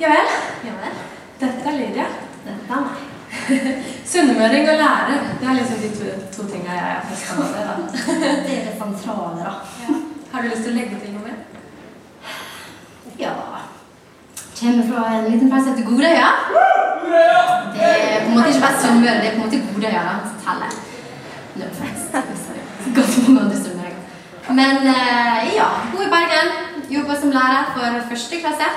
Ja vel. Ja vel. Dette er Lydia. Dette er meg. Sunnmøring og lærer. Det er liksom de to, to tingene jeg har festa med det, da. Det er det sentrale, da. Har du lyst til å legge til noe mer? Ja Kommer fra en liten plass som heter Godøya. Det er på en måte ikke bare Sunnmøre, det er på en måte Godøya som teller. No offense. Godt mange andre sunnmøringer. Men eh, ja, bor i Bergen. Jobber som lærer for første klasse.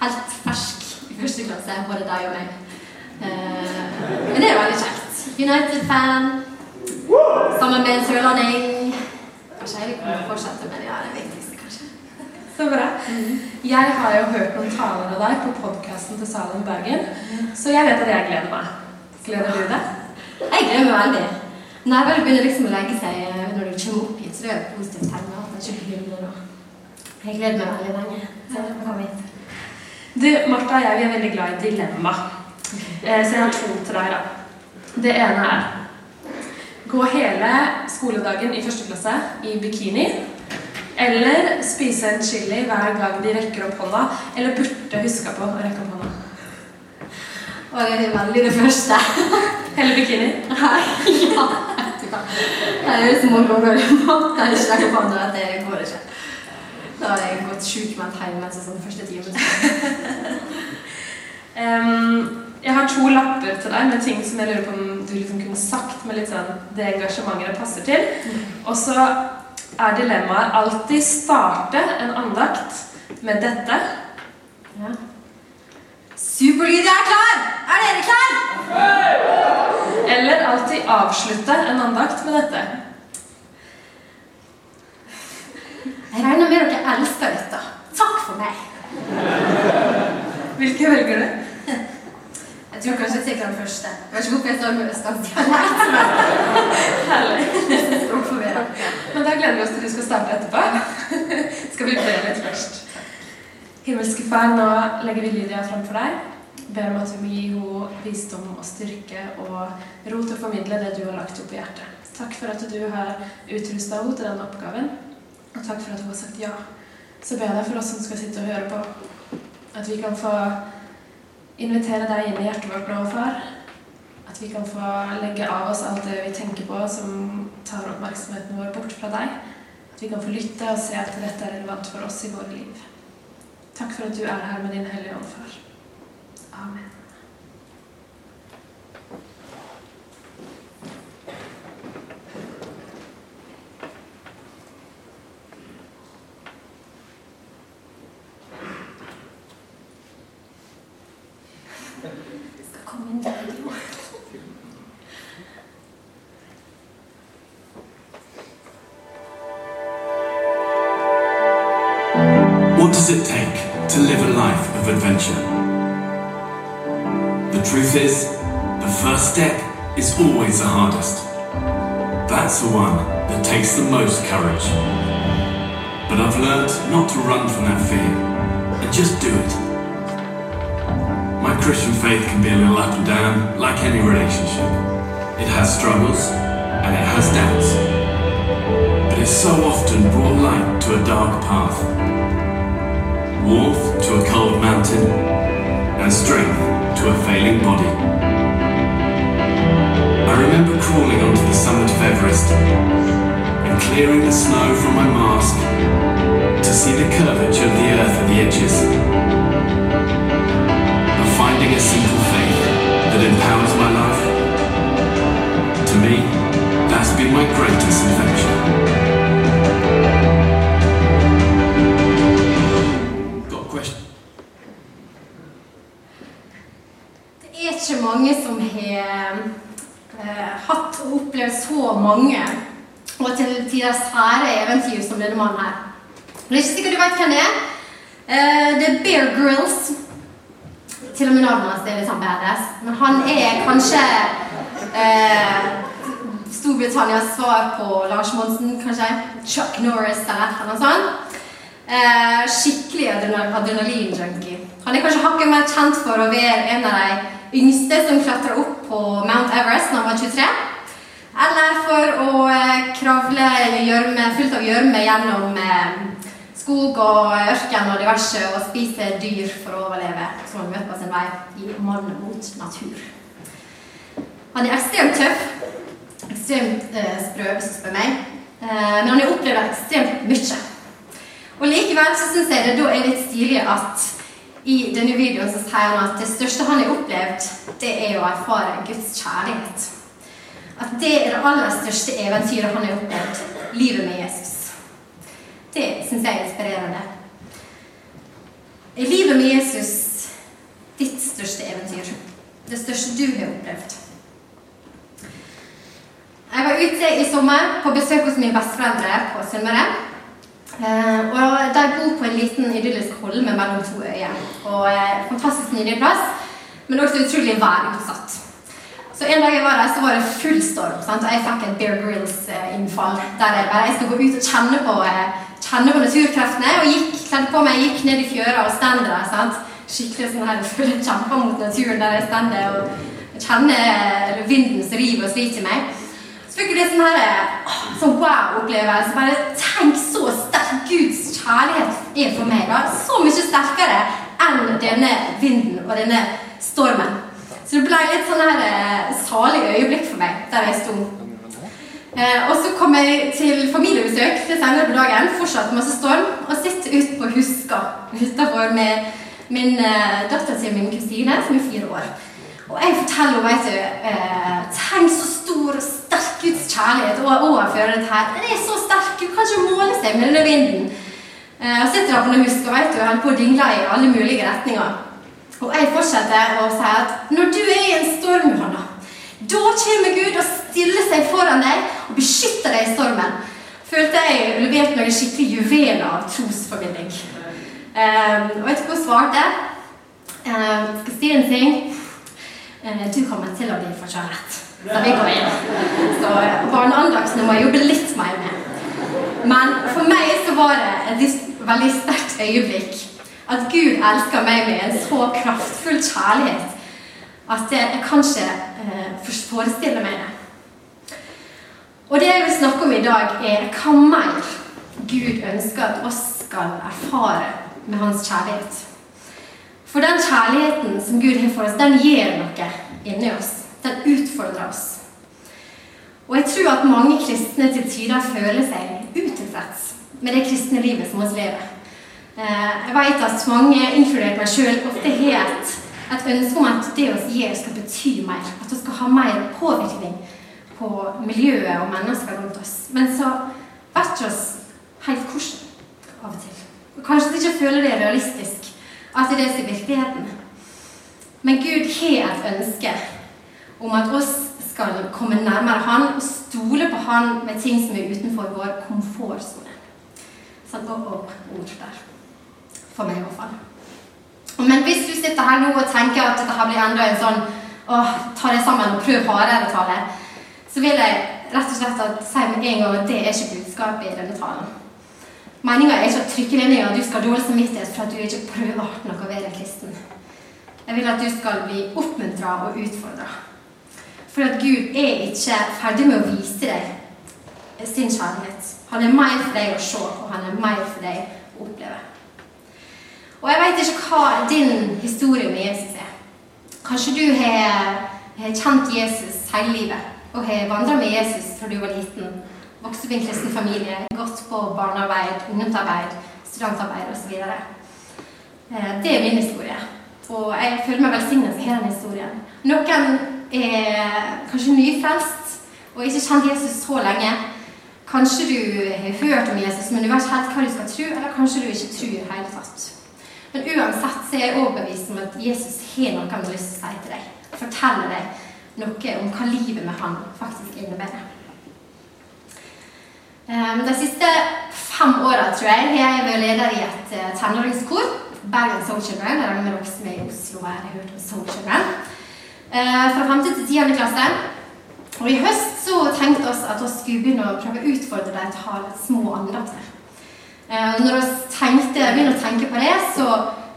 Helt fersk i første klasse, både deg og meg. Uh, men det er veldig kjekt. United-fan. Sammen med en sørlanding. Kanskje jeg vil fortsette, ja, det er det viktigste, kanskje. Så bra. Jeg har jo hørt noen taler av deg på podkasten til Salem Bergen, så jeg vet at jeg gleder meg. Gleder du deg? Jeg gleder meg veldig. Nervene begynner liksom å legge seg eh, når du kommer opp hit, så det er positivt tegn. at det begynner nå. Jeg gleder meg veldig lenge. Så jeg får komme hit. Du, Martha og jeg vi er veldig glad i dilemma. Eh, Så jeg har to til deg, da. Det ene er gå hele skoledagen i første klasse i bikini. Eller spise en chili hver gang de rekker opp hånda. Eller burde huske på å rekke opp hånda. Og det er veldig det første. Hele bikini. ja, du hva. Det er jo små ganger jeg måtte ikke rekke opp at det går ikke. Da har jeg gått sjukmeldt hjemme etter sånn første time. um, jeg har to lapper til deg med ting som jeg lurer på om du liksom kunne sagt med litt sånn det engasjementet det passer til. Og så er dilemmaet alltid starte en andakt med dette. Ja. Superlyd, jeg er klar! Er dere klar? Eller alltid avslutte en andakt med dette. Jeg regner med dere elsker dette. Takk for meg. Hvilke velger du? Jeg tror kanskje jeg tar den første. Jeg vet ikke hvorfor jeg står med østlandsdialekt. Men da gleder vi oss til du skal starte etterpå. Skal vi be litt først. Himmelske Far, nå legger vi Lydia fram for deg. Ber om at du må gi henne visdom og styrke og ro til å formidle det du har lagt opp i hjertet. Takk for at du har utrusta henne til denne oppgaven, og takk for at hun har sagt ja. Så ber jeg deg for oss som skal sitte og høre på, at vi kan få invitere deg inn i hjertet vårt nå, far. At vi kan få legge av oss alt det vi tenker på som tar oppmerksomheten vår bort fra deg. At vi kan få lytte og se at dette er relevant for oss i våre liv. Takk for at du er her med din Hellige Ånd, far. Amen. What does it take to live a life of adventure? The truth is, the first step is always the hardest. That's the one that takes the most courage. But I've learned not to run from that fear and just do it. My Christian faith can be a little up and down, like any relationship. It has struggles and it has doubts. But it's so often brought light to a dark path warmth to a cold mountain, and strength to a failing body. I remember crawling onto the summit of Everest and clearing the snow from my mask to see the curvature of the earth at the edges. But finding a simple faith that empowers my life, to me, that's been my greatest adventure. Ikke mange som har eh, hatt og opplevd så mange og til tider sære eventyr som denne mannen her. Det er ikke sikkert du vet hvem det er. Eh, det er Bear Grills. Til og med navnet hans er litt sånn badass. Men han er kanskje eh, Storbritannias svar på Lars Monsen, kanskje. Chuck Norris eller noe sånt. Eh, skikkelig adrenal adrenalin-junkie. Han er kanskje hakket mer kjent for å være en av de yngste som klatra opp på Mount Everest da han var 23. Eller for å eh, kravle gjørme, fullt av gjørme gjennom eh, skog og ørken og diverse og spise dyr for å overleve, som han møter på sin vei i Mann mot natur. Han er ekstremt tøff, ekstremt eh, sprø, hvis meg, eh, men han har opplevd ekstremt mye. Og likevel så syns jeg det da er litt stilig at i denne videoen så sier han at det største han har opplevd, det er å erfare Guds kjærlighet. At det er det aller største eventyret han har opplevd, livet med Jesus. Det syns jeg er inspirerende. Er livet med Jesus ditt største eventyr? Det største du har opplevd? Jeg var ute i sommer på besøk hos mine besteforeldre på Sunnmøre. Eh, og De bor på en liten idyllisk holme mellom to øyer. Og eh, Fantastisk nydelig plass, men også utrolig værutsatt. Så En dag jeg var der, så var det full storm. Sant? og Jeg fikk et Bear Grills-innfall. Der jeg bare jeg skulle gå ut og kjenne på, eh, kjenne på naturkreftene. Og gikk, kledde på meg, gikk ned i fjøra og stender der. sant? Skikkelig sånn her, kjemper mot naturen der jeg stender og kjenner vinden som river og sliter meg. Fikk jeg det sånn her, sånn wow-opplevelse. Bare tenk så sterk Guds kjærlighet er for meg. da. Så mye sterkere enn denne vinden og denne stormen. Så det ble litt sånn her eh, salig øyeblikk for meg der jeg sto. Eh, og så kom jeg til familiebesøk til senere på dagen. Fortsatt masse storm. Og sitter ute på Huska utafor med min eh, datter til min kusine, som er fire år. Og jeg forteller henne, vet du eh, Tenk så stor og sterk Guds kjærlighet og overføre dette her. Den er så sterk. Du kan ikke måle seg med denne vinden. Eh, og sitter der på noen husker, vet du, holder på å dingle i alle mulige retninger. Og jeg fortsetter å si at når du er i en storm, Johanna, da kommer Gud og stiller seg foran deg og beskytter deg i stormen. Følte jeg leverte noen skikkelig juveler av trosformidling. Um, og vet du hva hun svarte? Um, skal si en ting? Uh, du kommer til å bli forkjølet da vi går inn. Så barneandagsene må jeg jobbe litt mer med. Men for meg så var det et veldig sterkt øyeblikk at Gud elsker meg med en så kraftfull kjærlighet at jeg kan ikke uh, forestille meg det. Og det jeg vil snakke om i dag, er hva mer Gud ønsker at oss skal erfare med hans kjærlighet. For den kjærligheten som Gud har for oss, den gjør noe inni oss. Den utfordrer oss. Og jeg tror at mange kristne til tider føler seg utilfreds med det kristne livet som vi lever. Eh, jeg vet at mange, inkludert meg sjøl, ofte har et, et, ønske om at det vi gjør, skal bety mer. At vi skal ha mer påvirkning på miljøet og mennesker rundt oss. Men så vet vi helt hvordan av og til. Kanskje vi ikke føler det realistisk at det som er virkeligheten. Men Gud har et ønske om at oss skal komme nærmere Han og stole på Han med ting som er utenfor vår komfortsone. Satt opp ord der. For meg, i hvert fall. Men hvis du sitter her nå og tenker at dette blir enda en sånn åh, ta det sammen og prøv hardere tale, så vil jeg rett og slett si med en gang at det er ikke budskapet i denne talen. Meninga er ikke å trykke deg ned og du skal ha dårlig samvittighet for at du ikke prøver hardt nok å være kristen. Jeg vil at du skal bli oppmuntra og utfordra. For at Gud er ikke ferdig med å vise deg sin kjærlighet. Han er mer for deg å se, og han er mer for deg å oppleve. Og jeg veit ikke hva din historie med Jesus er. Kanskje du har, har kjent Jesus hele livet og har vandra med Jesus fra du var liten. Vokst opp i en kristen familie, gått på barnearbeid, ungdomsarbeid, studentarbeid osv. Eh, det er min historie. Og jeg føler meg velsignet som hele den historien. Noen er kanskje nyfrelst og ikke kjent Jesus så lenge. Kanskje du har hørt om Jesus, men du vet ikke helt hva du skal tro, eller kanskje du ikke tror i det hele tatt. Men uansett så er jeg overbevist om at Jesus har noe han har lyst til å si til deg. Fortelle deg noe om hva livet med han faktisk innebærer. Ehm, de siste fem åra tror jeg, har jeg vært leder i et eh, tenåringskor. Bergen Soul Children. Det er med dere som er i Oslo og har hørt om Soul Children. Ehm, fra 5. til 10. klasse. Og i høst så tenkte vi at vi skulle begynne å prøve å utfordre dem til å ha litt små andakter. Eh, når vi begynner å tenke på det, så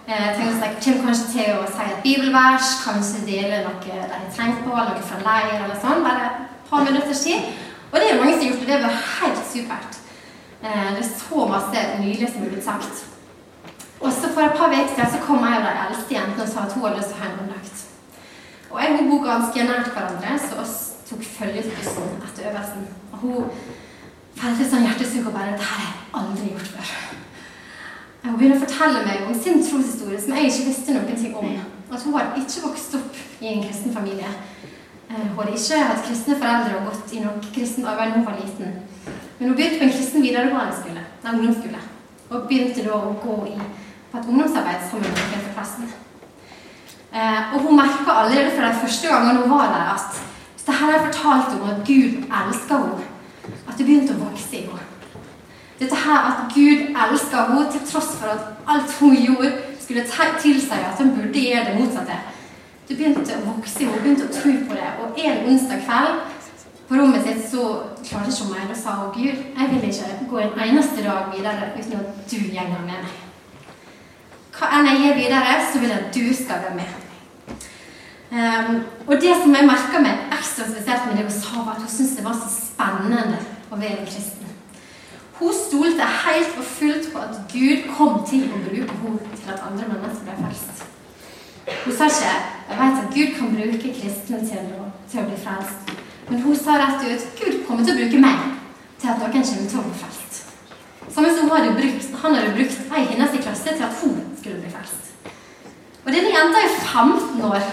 eh, tenkte vi at kommer kanskje til å si et bibelvers, kanskje dele noe de har tenkt på, noe fra leir eller sånn. Bare et par minutters tid. Og det er mange som har gjort det. Det var helt supert. Eh, det er så masse nydelig som er blitt sagt. Og så For et par uker siden så kom jeg og de eldste jentene og sa at hun hadde lyst til å ha en andakt. Og jeg og hun bor ganske nært hverandre, så oss tok følge etter øvelsen. Og hun følte sånn hjertesukk og bare 'Dette har jeg aldri gjort før'. Hun begynner å fortelle meg om sin troshistorie som jeg ikke visste noen ting om. At hun hadde ikke vokst opp i en kristen familie. Eh, hun hadde ikke hatt kristne foreldre og gått i noe kristent arbeid da hun var liten. Men hun begynte på en kristen videregående skole, nei, ungdomsskole. Og begynte da å gå i, på et ungdomsarbeid sammen med noen fra klassen. Eh, og hun merka allerede fra de første gangene hun var der, at det her fortalte fortalt om at Gud elsker henne. At det begynte å vokse i henne. Dette her at Gud elsker henne til tross for at alt hun gjorde, skulle tilsi at hun burde gjøre det motsatte. Det begynte å vokse i henne, begynte å tro på det. Og en onsdag kveld på rommet sitt så klarte ikke hun mer og sa å Gud, jeg vil ikke gå en eneste dag videre uten at du går med meg. Hva enn jeg gjør videre, så vil jeg at du skal være med. Um, og det som jeg merka meg ekstra spesielt med det hun sa, var at hun syntes det var så spennende å være kristen. Hun stolte helt og fullt på at Gud kom til å bruke henne til at andre mennesker ble frelst. Hun sa ikke jeg vet at Gud kan bruke kristne til å, til å bli frelst. Men hun sa rett ut Gud kommer til å bruke meg til at noen kommer til å bli frelst. Samme som hadde brukt, han hadde brukt ei hennes klasse til at hun skulle bli frelst. Og denne jenta er 15 år.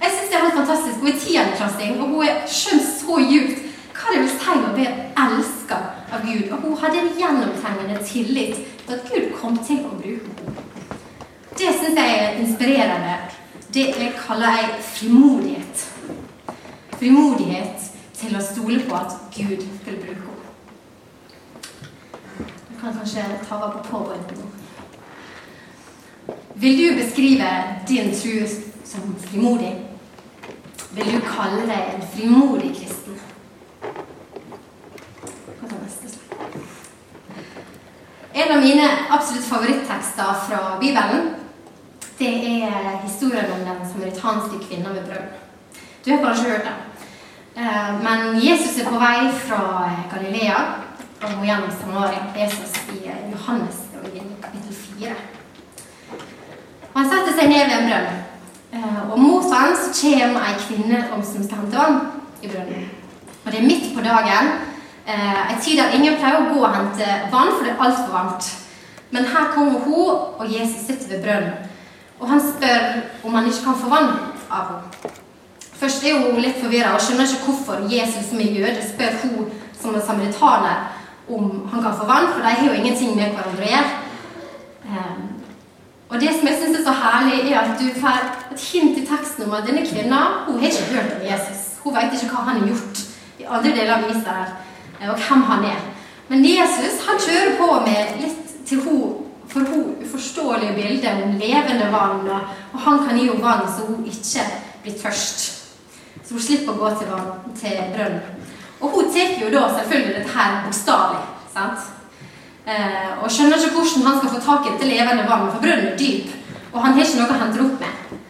Jeg syns det er helt fantastisk. Hun er tiendeklassing, og hun er skjønt så djupt hva det vil si å bli elska av Gud. Og hun hadde en gjennomtrengende tillit til at Gud kom til å bruke henne. Det syns jeg er inspirerende. Det jeg kaller jeg frimodighet. Frimodighet til å stole på at Gud vil bruke henne. Du kan kanskje ta vare på powerpointen nå. Vil du beskrive din tro som frimodig? vil du kalle deg en frimodig kristen? En av mine absolutt favorittekster fra Bibelen, det er historien om den samaritanske kvinna ved brønn. Du har kanskje hørt den. Eh, men Jesus er på vei fra Galilea og må gjennom Samaria. Jesus i Johannes kapittel 4. Han setter seg ned ved en brønn. Eh, og mot ham kommer ei kvinne som skal hente vann i brønnen. Og det er midt på dagen. ei tid der ingen pleier å gå og hente vann, for det er altfor varmt. Men her kommer hun, og Jesus sitter ved brønnen. Og han spør om han ikke kan få vann av henne. Først er hun litt forvirra og skjønner ikke hvorfor Jesus som er jøde spør hun som en samaritaner om han kan få vann, for de har jo ingenting med hverandre å gjøre. Eh, og det som jeg synes er så herlig, er at du får et hint i teksten om at denne kvinna hun har ikke hørt om Jesus. Hun vet ikke hva han har gjort i andre deler av Israel, eh, og hvem han er. Men Jesus han kjører på med litt til hun, for hun uforståelige bilder om levende vann, og han kan gi henne vann så hun ikke blir tørst. Så hun slipper å gå til, vann, til brønnen. Og hun tar jo da selvfølgelig dette her bokstavelig. sant? Eh, og skjønner ikke hvordan han skal få tak i dette levende vann, for brønnen er dyp. Og han har ikke noe å hente opp med.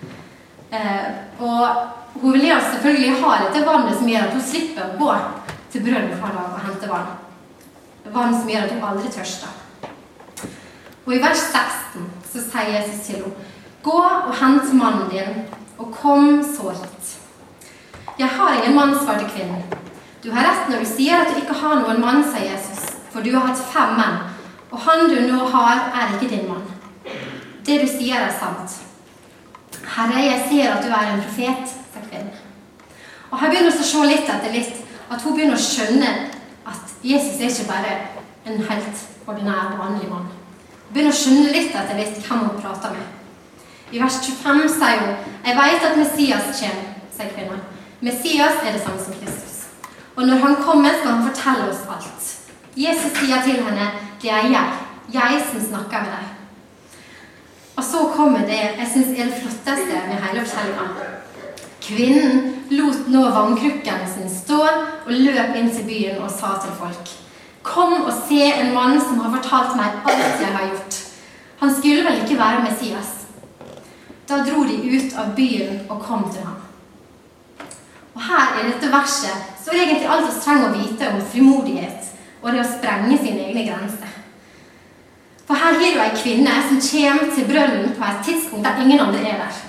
Eh, og hun vil jo selvfølgelig ha dette vannet som gjør at hun slipper å gå til brønnen for å hente vann. Vann som gjør at hun aldri tørster. Og i vers 16 så sier Jesus til henne Gå og hent mannen din, og kom så hit. Jeg har ingen mann, svarte kvinnen. Du har rett når du sier at du ikke har noen mann, sa Jesus. For du har hatt fem menn, og han du nå har, er ikke din mann. Det du sier, er sant. Herre, jeg ser at du er en profet, sa kvinnen. Og her begynner vi å se litt etter litt at hun begynner å skjønne at Jesus er ikke bare en helt ordinær, vanlig mann. Hun begynner å skjønne litt etter litt hvem hun prater med. I vers 25 sier hun Jeg vet at Messias kommer, sier kvinnen. Messias er det samme som Kristus. Og når han kommer, skal han fortelle oss alt. Jesus sier til henne, 'Det er jeg. Jeg som snakker med deg.' Og så kommer det jeg syns er det flotteste med hele fortellinga. Kvinnen lot nå vannkrukken sin stå og løp inn til byen og sa til folk Kom og se en mann som har fortalt meg alt jeg har gjort. Han skulle vel ikke være Messias? Da dro de ut av byen og kom til ham. Og her i dette verset så er egentlig alt vi trenger å vite om frimodighet og det å sprenge sine egne grenser. For her har du ei kvinne som kommer til brønnen på et tidspunkt der ingen andre er der.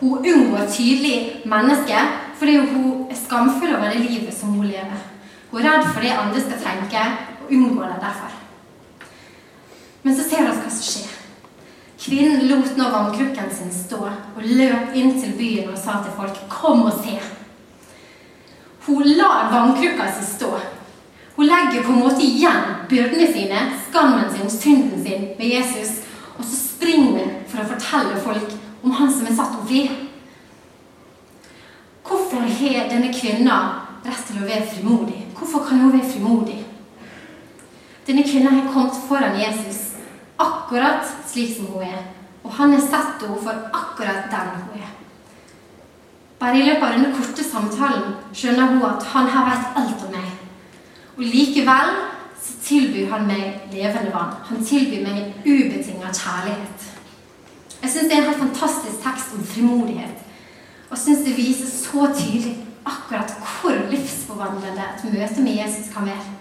Hun unngår tydelig mennesket fordi hun er skamfull over det livet som hun lever. Hun er redd for det andre skal tenke, og unngår det derfor. Men så ser vi hva som skjer. Kvinnen lot nå vannkrukken sin stå og løp inn til byen og sa til folk 'Kom og se'. Hun lar vannkrukka si stå. Hun legger på en måte igjen byrdene sine, skammen sin, synden sin med Jesus, og så springer hun for å fortelle folk om han som er satt henne fri. Hvorfor har denne kvinna rett til å være frimodig? Hvorfor kan hun være frimodig? Denne kvinnen har kommet foran Jesus akkurat slik som hun er. Og han har sett henne for akkurat den hun er. Bare i løpet av denne korte samtalen skjønner hun at han her vet alt om meg. Og likevel så tilbyr han meg levende vann. Han tilbyr meg ubetinga kjærlighet. Jeg syns det er en helt fantastisk tekst om frimodighet. Og syns det viser så tydelig akkurat hvor livsforvandlende et møte med Jesus kan være.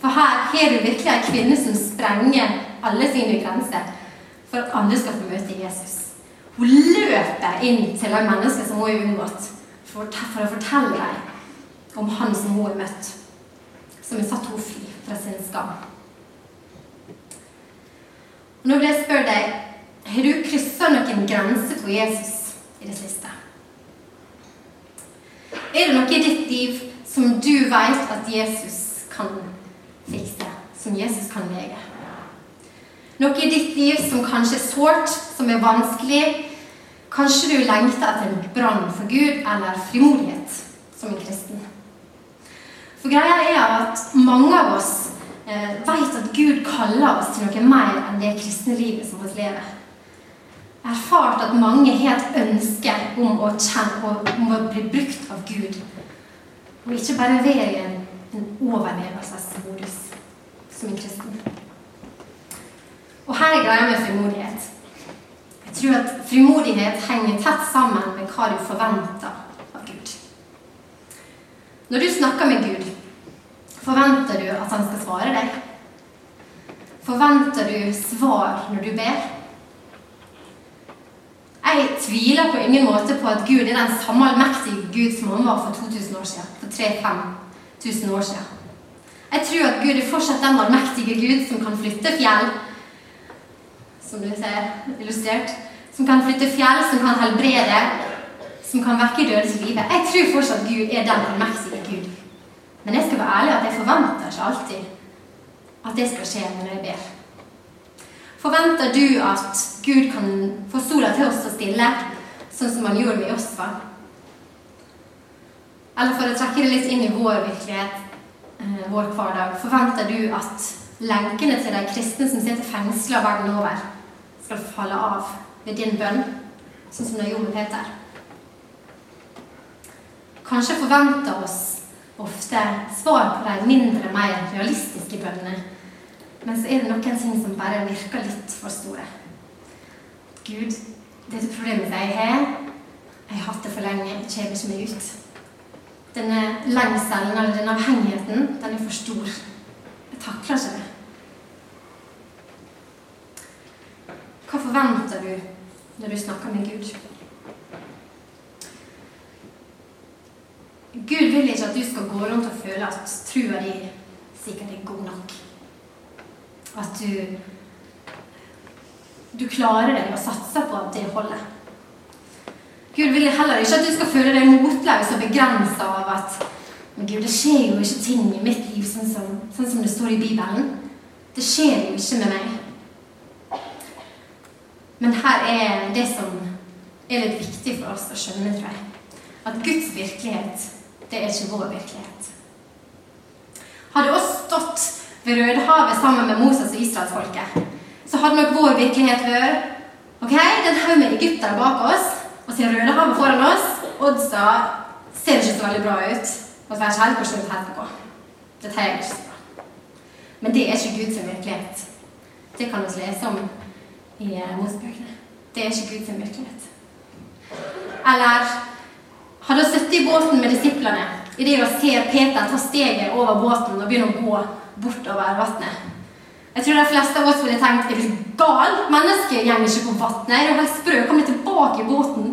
For her har du virkelig ei kvinne som sprenger alle sine grenser for at andre skal få møte Jesus. Hun løper inn til de menneske som hun har unngått, for, å fortelle dem om han som hun har møtt, som har satt henne fri fra sin skam. Nå vil jeg spørre deg har du kryssa noen grenser for Jesus i det siste? Er det noe i ditt liv som du vet at Jesus kan fikse? Som Jesus kan lege? Noe i ditt liv som kanskje er sårt, som er vanskelig? Kanskje du lengter etter en brann for Gud eller frimodighet som en kristen? For greia er at mange av oss eh, vet at Gud kaller oss til noe mer enn det kristne livet som vi lever erfart at mange har et ønske om å, kjenne, om å bli brukt av Gud. Og ikke bare være i en, en overlevelsesmodus som en kristen. Og her er greia med frimodighet. Jeg tror at frimodighet henger tett sammen med hva du forventer av Gud. Når du snakker med Gud, forventer du at han skal svare deg? Forventer du svar når du ber? Jeg tviler på ingen måte på at Gud er den samme allmektige Gud som han var for 2000 år siden. For 3000-5000 år siden. Jeg tror at Gud er fortsatt den allmektige Gud som kan flytte fjell, som du ser illustrert, som kan flytte fjell, som kan helbrede, som kan vekke døde til live. Jeg tror fortsatt Gud er den allmektige Gud. Men jeg skal være ærlig at jeg forventer ikke alltid at det skal skje når jeg ber. Forventer du at Gud kan få sola til å stille, sånn som han gjorde med Josfa? Eller for å trekke det litt inn i vår virkelighet, eh, vår hverdag, forventer du at lenkene til de kristne som sitter fengsla verden over, skal falle av ved din bønn, sånn som det gjorde med Peter? Kanskje forventer oss ofte svar på de mindre, mer realistiske bønnene men så er det noen ting som bare virker litt for store. Gud, dette problemet jeg har, jeg har hatt det for lenge, jeg kommer ikke meg ut. Denne lengselen eller denne avhengigheten, den er for stor. Jeg takler ikke det. Hva forventer du når du snakker med Gud? Gud vil ikke at du skal gå rundt og føle at trua di sikkert er god nok. At du du klarer deg og satser på at det holder. Gud vil heller ikke at du skal føle deg motløs og begrensa av at men Gud, det skjer jo ikke ting i mitt liv sånn som, sånn som det står i Bibelen. Det skjer jo ikke med meg. Men her er det som er litt viktig for oss å skjønne, tror jeg. At Guds virkelighet, det er ikke vår virkelighet. Hadde oss stått ved Rødehavet sammen med Moses og israelsfolket, så hadde nok vår virkelighet vært Ok, det er en haug med egyptere bak oss, og så er Rødehavet foran oss. Oddsa ser ikke så veldig bra ut. Og så er ikke helt hvor slutt helt på. Dette er ikke så bra. Men det er ikke Guds virkelighet. Det kan vi lese om i eh, Mosebøkene. Det er ikke Guds virkelighet. Eller hadde hun sittet i båten med disiplene idet hun ser Peter ta steget over båten og begynne å gå bortover vannet. Jeg tror de fleste av oss ville tenkt er du gal? Mennesket går ikke på vannet. Er er helt sprø. Kom deg tilbake i båten.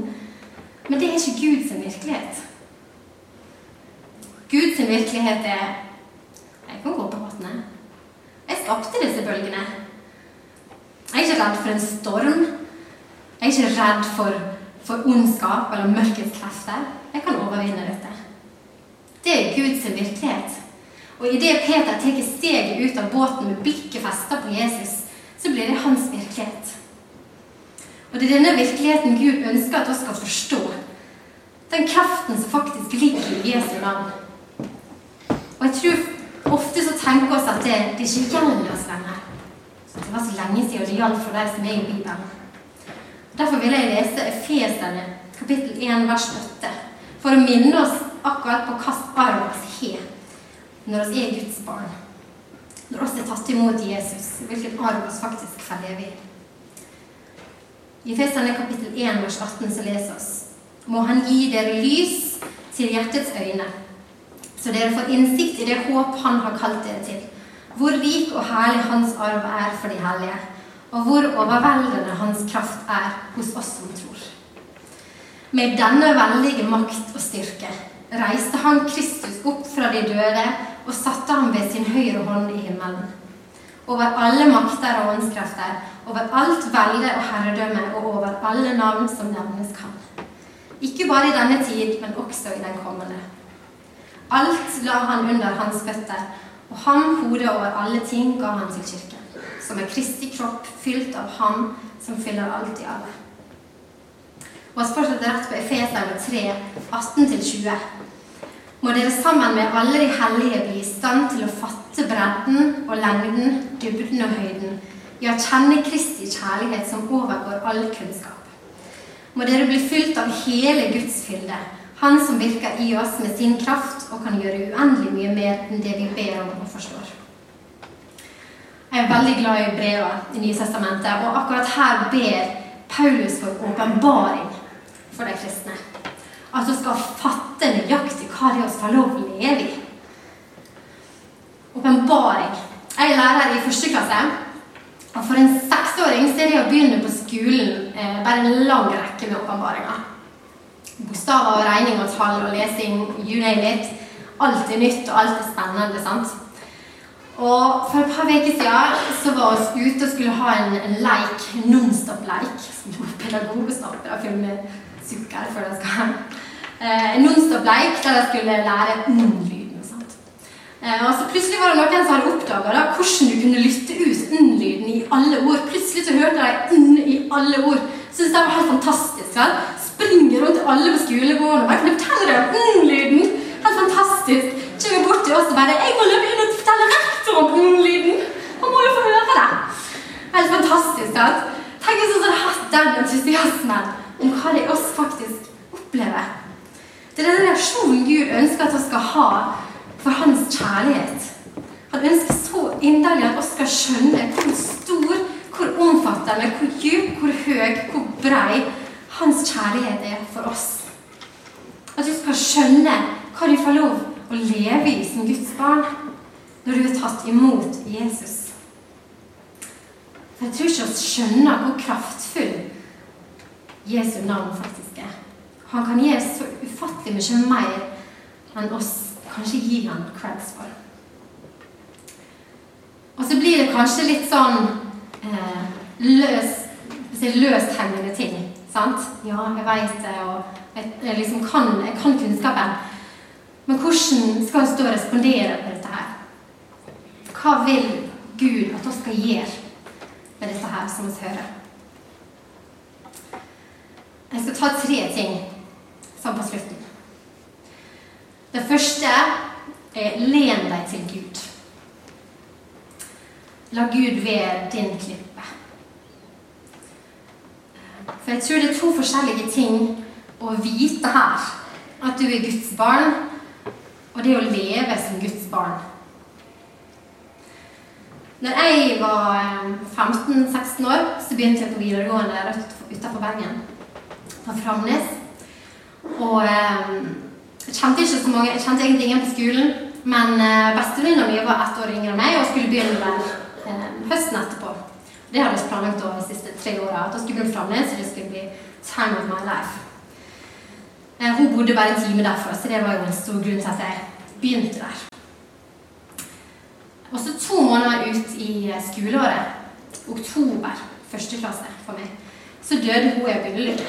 Men det er ikke Guds virkelighet. Guds virkelighet er Jeg kan gå på vannet. Jeg skapte disse bølgene. Jeg er ikke redd for en storm. Jeg er ikke redd for, for ondskap eller mørkets krefter. Jeg kan overvinne dette. Det er Guds virkelighet. Og idet Peter tar steget ut av båten med blikket festa på Jesus, så blir det hans virkelighet. Og det er denne virkeligheten Gud ønsker at vi skal forstå. Den kraften som faktisk ligger i Jesu navn. Og jeg tror ofte så tenker vi oss at det, det ikke gjelder oss lenger. Det var så lenge siden det gjaldt for de som er i Bibelen. Derfor vil jeg lese Efesene kapittel 1 vers 8 for å minne oss akkurat på hvilken arv vi har når vi er Guds barn. Når vi er tatt imot Jesus, hvilken arv vi faktisk får leve i. I Feserne kapittel 1 vers 18 så leser oss må Han gi dere lys til hjertets øyne, så dere får innsikt i det håp Han har kalt dere til, hvor rik og herlig Hans arv er for de hellige, og hvor overveldende Hans kraft er hos oss som tror. Med denne veldige makt og styrke reiste han Kristus opp fra de døde og satte ham ved sin høyre hånd i himmelen. Over alle makter og åndskrefter, over alt velde og herredømme og over alle navn som nevnes kan. Ikke bare i denne tid, men også i den kommende. Alt la han under hans føtter, og ham, hodet over alle ting, ga han til kirken, som er Kristi kropp, fylt av ham som fyller alt i alle. Og vi fortsetter rett på Efeserne 3, 18-20 må dere sammen med alle de hellige bli i stand til å fatte bredden og lengden, dybden og høyden, ja, kjenne Kristi kjærlighet som overgår all kunnskap. Må dere bli fylt av hele Guds fylde, Han som virker i oss med sin kraft og kan gjøre uendelig mye mer enn det vi ber om og forstår. Jeg er veldig glad i brevet i Nye Testamentet, og akkurat her ber Paulus for åpenbaring for de kristne. At vi skal fatte nøyaktig hva det er vi får lov å leve i. Åpenbaring. Jeg er lærer i første klasse. Og for en seksåring så er det å begynne på skolen eh, bare en lang rekke med åpenbaringer. Bokstaver og regning og tall og lesing, you name it. Alt er nytt, og alt er spennende. sant? Og For et par uker siden så var vi ute og skulle ha en, en leik, nonstop-leik. Som pedagog snart filmer sukker før de skal eh, nonstop-leik der jeg skulle lære n-lyden. Eh, og så Plutselig var det noen som hadde oppdaga hvordan du kunne lytte ut n-lyden i alle ord. Plutselig så hørte de n i alle ord. Syns det var helt fantastisk. vel? Springer rundt alle på skolegården og bare kan fortelle deg n-lyden. Helt fantastisk. Kommer bort til oss og bare 'Jeg må løpe inn og fortelle rektoren om n-lyden'. Han må jo få høre det. Helt fantastisk. sant? Tenk hvis vi hadde hatt den entusiasmen om hva det oss faktisk opplever. Det er den reaksjonen Gud ønsker at vi skal ha for hans kjærlighet. Han ønsker så inderlig at vi skal skjønne hvor stor, hvor omfattende, hvor dyp, hvor høy, hvor brei hans kjærlighet er for oss. At du skal skjønne hva du får lov å leve i som Guds barn når du er tatt imot Jesus. For jeg tror ikke vi skjønner hvor kraftfull Jesu navn faktisk er. Han kan gi så ufattelig mye mer enn oss kanskje gir han creds for. Og så blir det kanskje litt sånn eh, løs, løsthengende ting. Sant? Ja, jeg veit det, og jeg, jeg, liksom kan, jeg kan kunnskapen. Men hvordan skal vi stå og respondere på dette her? Hva vil Gud at vi skal gjøre med dette her som vi hører? Jeg skal ta tre ting sånn på slutten. Det første er len deg til Gud. La Gud være din klippe. For jeg tror det er to forskjellige ting å vite her. At du er Guds barn, og det å leve som Guds barn. Når jeg var 15-16 eh, år, så begynte jeg på videregående rett utenfor Bergen. På Framnes. Og eh, jeg kjente ikke så mange, jeg kjente egentlig ingen på skolen. Men eh, bestevenninna mi var ett år yngre enn meg og skulle begynne der eh, høsten etterpå. Det hadde jeg planlagt over de siste tre åra. At jeg skulle begynne fremdeles, så det skulle bli time of my life. Eh, hun bodde bare en time derfra, så det var jo en stor grunn til at jeg begynte der. Og så to måneder ut i eh, skoleåret, oktober, første klasse for meg, så døde hun i en bilulykke.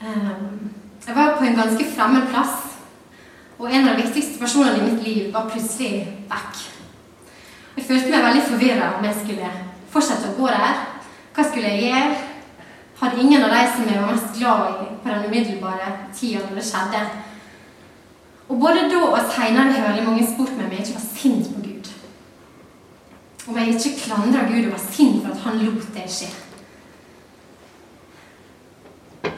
Um, jeg var på en ganske fremmed plass, og en av de viktigste personene i mitt liv var plutselig vekk. Jeg følte meg veldig forvirra om jeg skulle fortsette å gå der. Hva skulle jeg gjøre? Hadde ingen av de som jeg var mest glad i på den umiddelbare tida når det skjedde. Og både da og seinere har veldig mange spurt meg om jeg ikke var sint på Gud. Om jeg ikke klandra Gud og var sint for at han lot det skje.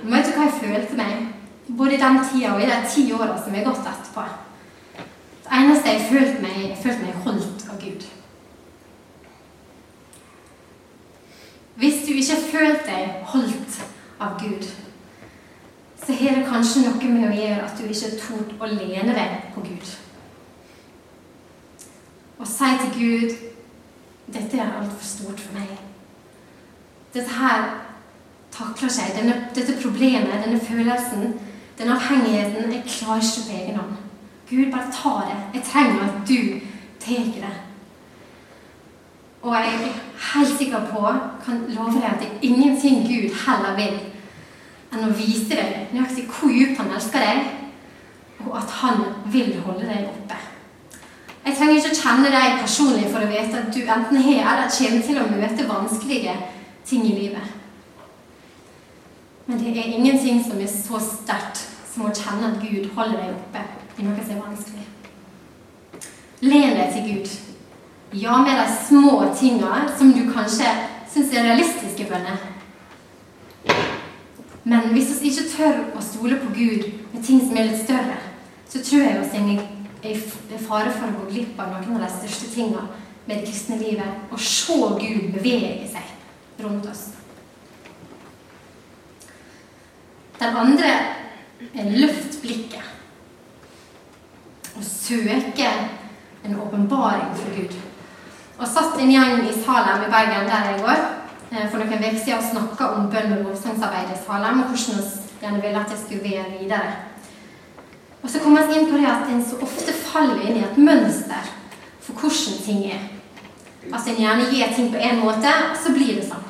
Men vet du hva jeg følte meg? Både i den tida og i de ti åra som er gått etterpå. Det eneste jeg følte meg, jeg følte meg holdt av Gud. Hvis du ikke har følt deg holdt av Gud, så har det kanskje noe med å gjøre at du ikke tort å lene deg på Gud. Og si til Gud dette er altfor stort for meg. Dette her takler seg. Denne, dette problemet, denne følelsen, denne avhengigheten Jeg klarer ikke på egen hånd. Gud, bare ta det. Jeg trenger at du tar det. Og jeg er helt sikker på, kan love deg, at det er ingenting Gud heller vil enn å vise deg nøyaktig hvor dypt han elsker deg, og at han vil holde deg oppe. Jeg trenger ikke å kjenne deg personlig for å vite at du enten har eller kommer til å møte vanskelige ting i livet. Men det er ingenting som er så sterkt som å kjenne at Gud holder deg oppe i noe som er vanskelig. Len deg til Gud. Ja, med de små tinga som du kanskje syns er realistiske bønner. Men hvis vi ikke tør å stole på Gud med ting som er litt større, så tror jeg vi er i fare for å gå glipp av noen av de største tinga med det kristne livet, og se Gud bevege seg rundt oss. Den andre er løft blikket og søke en åpenbaring for Gud. Og satt en gjeng i Salem i Bergen der jeg går eh, for noen uker siden og snakka om bønn og lovsangsarbeid i Salem, og hvordan vi gjerne ville at det skulle være videre. Og så kom vi inn på det at en så ofte faller inn i et mønster for hvordan ting er. Altså en gjerne gir ting på én måte, så blir det sånn.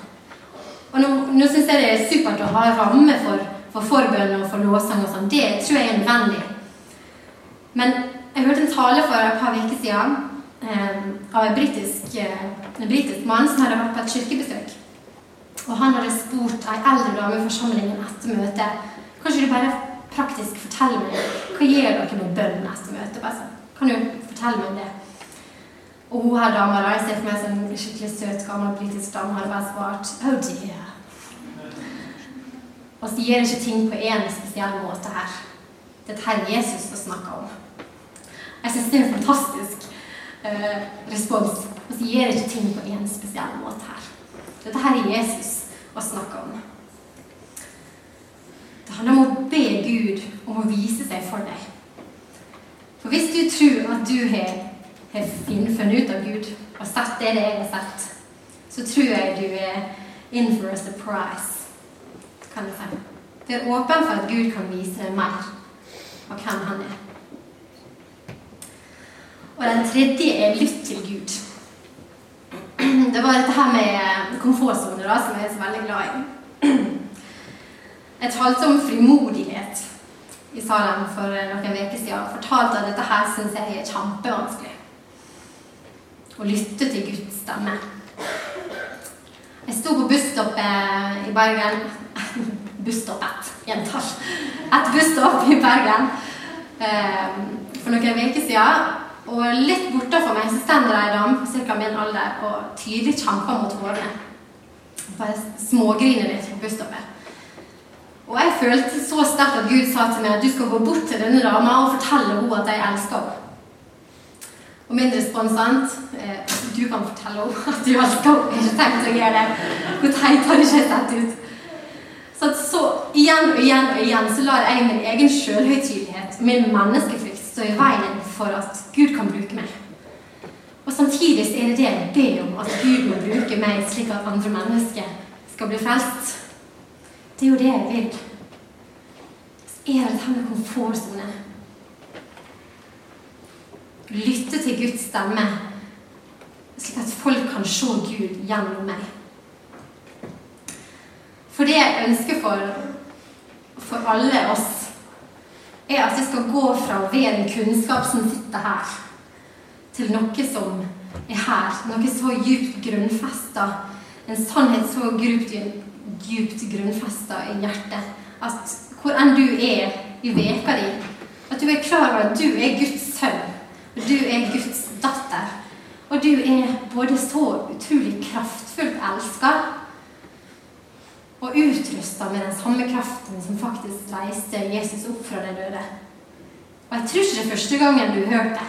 Og nå, nå syns jeg det er supert å ha ramme for, for forbønn og for lovsang og sånn. Det tror jeg er nødvendig. Men jeg hørte en tale for et par uker siden eh, av en britisk, eh, en mann som hadde vært på et kirkebesøk. Og han hadde spurt ei eldre dame i forsamlingen etter møtet Kanskje du bare praktisk forteller meg hva gjør dere med bønn etter møtet? Bare sånn. Kan du fortelle meg det? Og hun her dama da, jeg ser for meg en sånn skikkelig søt, gammel britisk dame, hadde bare svart Oh dear. Og så gjør ikke ting på én spesiell måte her. Her er Jesus har snakke om. Jeg syns det er en fantastisk eh, respons. Så gjør ikke ting på én spesiell måte her. Dette her er Jesus har snakke om. Det handler om å be Gud om å vise seg for deg. For hvis du tror at du har, har funnet ut av Gud og sett det det jeg har sett, så tror jeg du er in for a surprise, kan jeg si. Det er åpen for at Gud kan vise deg mer av hvem han er. Og den tredje er lytt til Gud. Det var dette her med komfortsone som jeg er så veldig glad i. Jeg talte om frimodighet i Salem for noen uker siden. og Fortalte at dette her syns jeg er kjempevanskelig. Å lytte til Guds stemme. Jeg sto på busstoppet i Bergen Busstoppet, gjentar. Et busstopp i Bergen for noen uker siden. Og litt bortenfor meg så står det ei dame ca. min alder og tydelig kjemper mot tårene. Bare smågriner litt på busstoppet. Og jeg følte så sterkt at Gud sa til meg at du skal gå bort til denne dama og fortelle henne at jeg elsker henne. Og min responsant eh, Du kan fortelle henne at du har ikke tenkt å gjøre det. Hvor teit har det ikke sett ut? Så, så igjen og igjen og igjen så lar jeg min egen sjølhøytidelighet, min menneskefrykt, stå i veien for at Gud kan bruke meg. Og samtidig så er det det jeg ber om, at Gud må bruke meg slik at andre mennesker skal bli frelst. Det er jo det jeg vil. Så er det dette med. Lytte til Guds stemme, slik at folk kan se Gud gjennom meg. For det jeg ønsker for, for alle oss, er at vi skal gå fra å være en kunnskap som sitter her, til noe som er her. Noe så djupt grunnfesta. En sannhet så djupt, djupt grunnfesta i hjertet at hvor enn du er i veka di, at du er klar over at du er Guds sønn, og du er Guds datter. Og du er både så utrolig kraftfullt elska og utrusta med den samme kraften som faktisk reiste Jesus opp fra de døde. Og jeg tror ikke det er første gangen du har hørt det.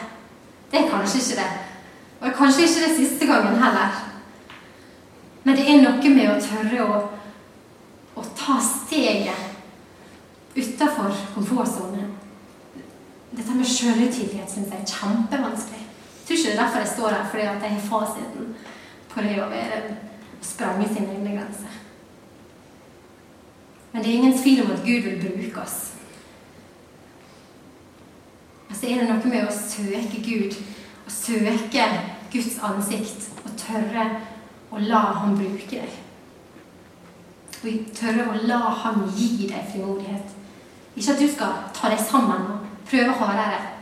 Det er kanskje ikke det. Og kanskje ikke det siste gangen heller. Men det er noe med å tørre å, å ta steget utafor komfortsonen. Dette med sjølhøytidelighet syns jeg er kjempevanskelig. Tror ikke det er derfor jeg står her, fordi at jeg har fasiten på det å være sprange sine egne grenser. Men det er ingen tvil om at Gud vil bruke oss. Og så er det noe med å søke Gud, å søke Guds ansikt, og tørre å la ham bruke deg. Og tørre å la ham gi deg frimodighet. Ikke at du skal ta deg sammen og prøve hardere.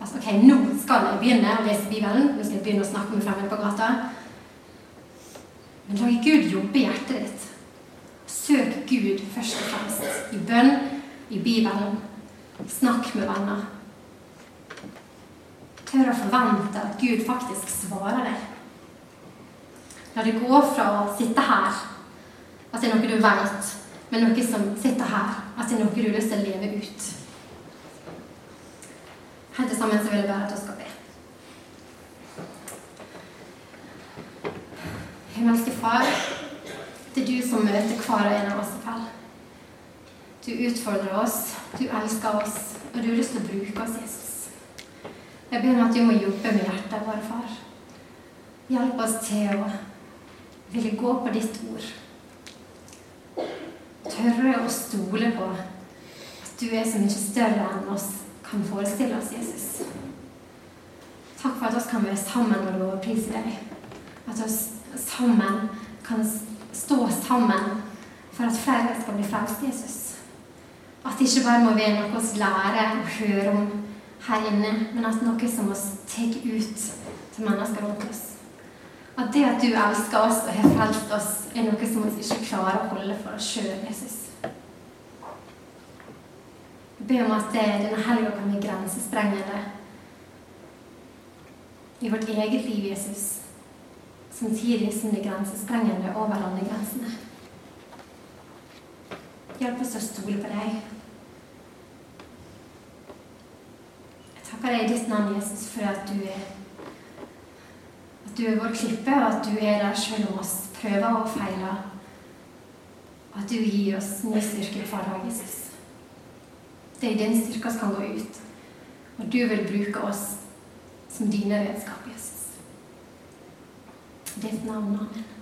Altså, ok, nå skal jeg begynne å lese Bibelen. Nå skal jeg begynne å snakke med fremmede på gata. Men la Gud jobbe i hjertet ditt. Søk Gud først og fremst. I bønn, i Bibelen. Snakk med venner. Tør å forvente at Gud faktisk svarer deg. La det gå fra å sitte her, at det er noe du vet, men noe som sitter her, at det er noe du har lyst til å leve ut. Helt til sammen så vil jeg bare at du skal be. Himmelske Far, det er du som møter hver og en av oss i kveld. Du utfordrer oss, du elsker oss, og du har lyst til å bruke oss, Jesus. Jeg ber om at du må jobbe med hjertet vårt, far. Hjelp oss til å ville gå på ditt ord. Tørre å stole på at du er så mye større enn oss kan forestille oss, Jesus. Takk for at vi kan være sammen og lovprise deg. At vi sammen kan stå sammen for at flere skal bli frelst, Jesus. At det ikke bare må være noe vi lærer og hører om her inne, men at noe som vi tar ut til mennesker rundt oss. At det at du elsker oss og har frelst oss, er noe som vi ikke klarer å holde for oss sjøl, Jesus. Ber om at denne helga kan bli grensesprengende i vårt eget liv, Jesus, samtidig som det grensesprengende over landegrensene. Hjelp oss å stole på deg. Jeg takker deg i ditt navn, Jesus, for at du er at du er vår klippe, og at du er der selv om oss prøver og feiler. Og at du gir oss ny styrke i dag, Jesus. Det er i din styrke som kan gå ut. Og du vil bruke oss som dine redskap, Jesus. I ditt navn, amen.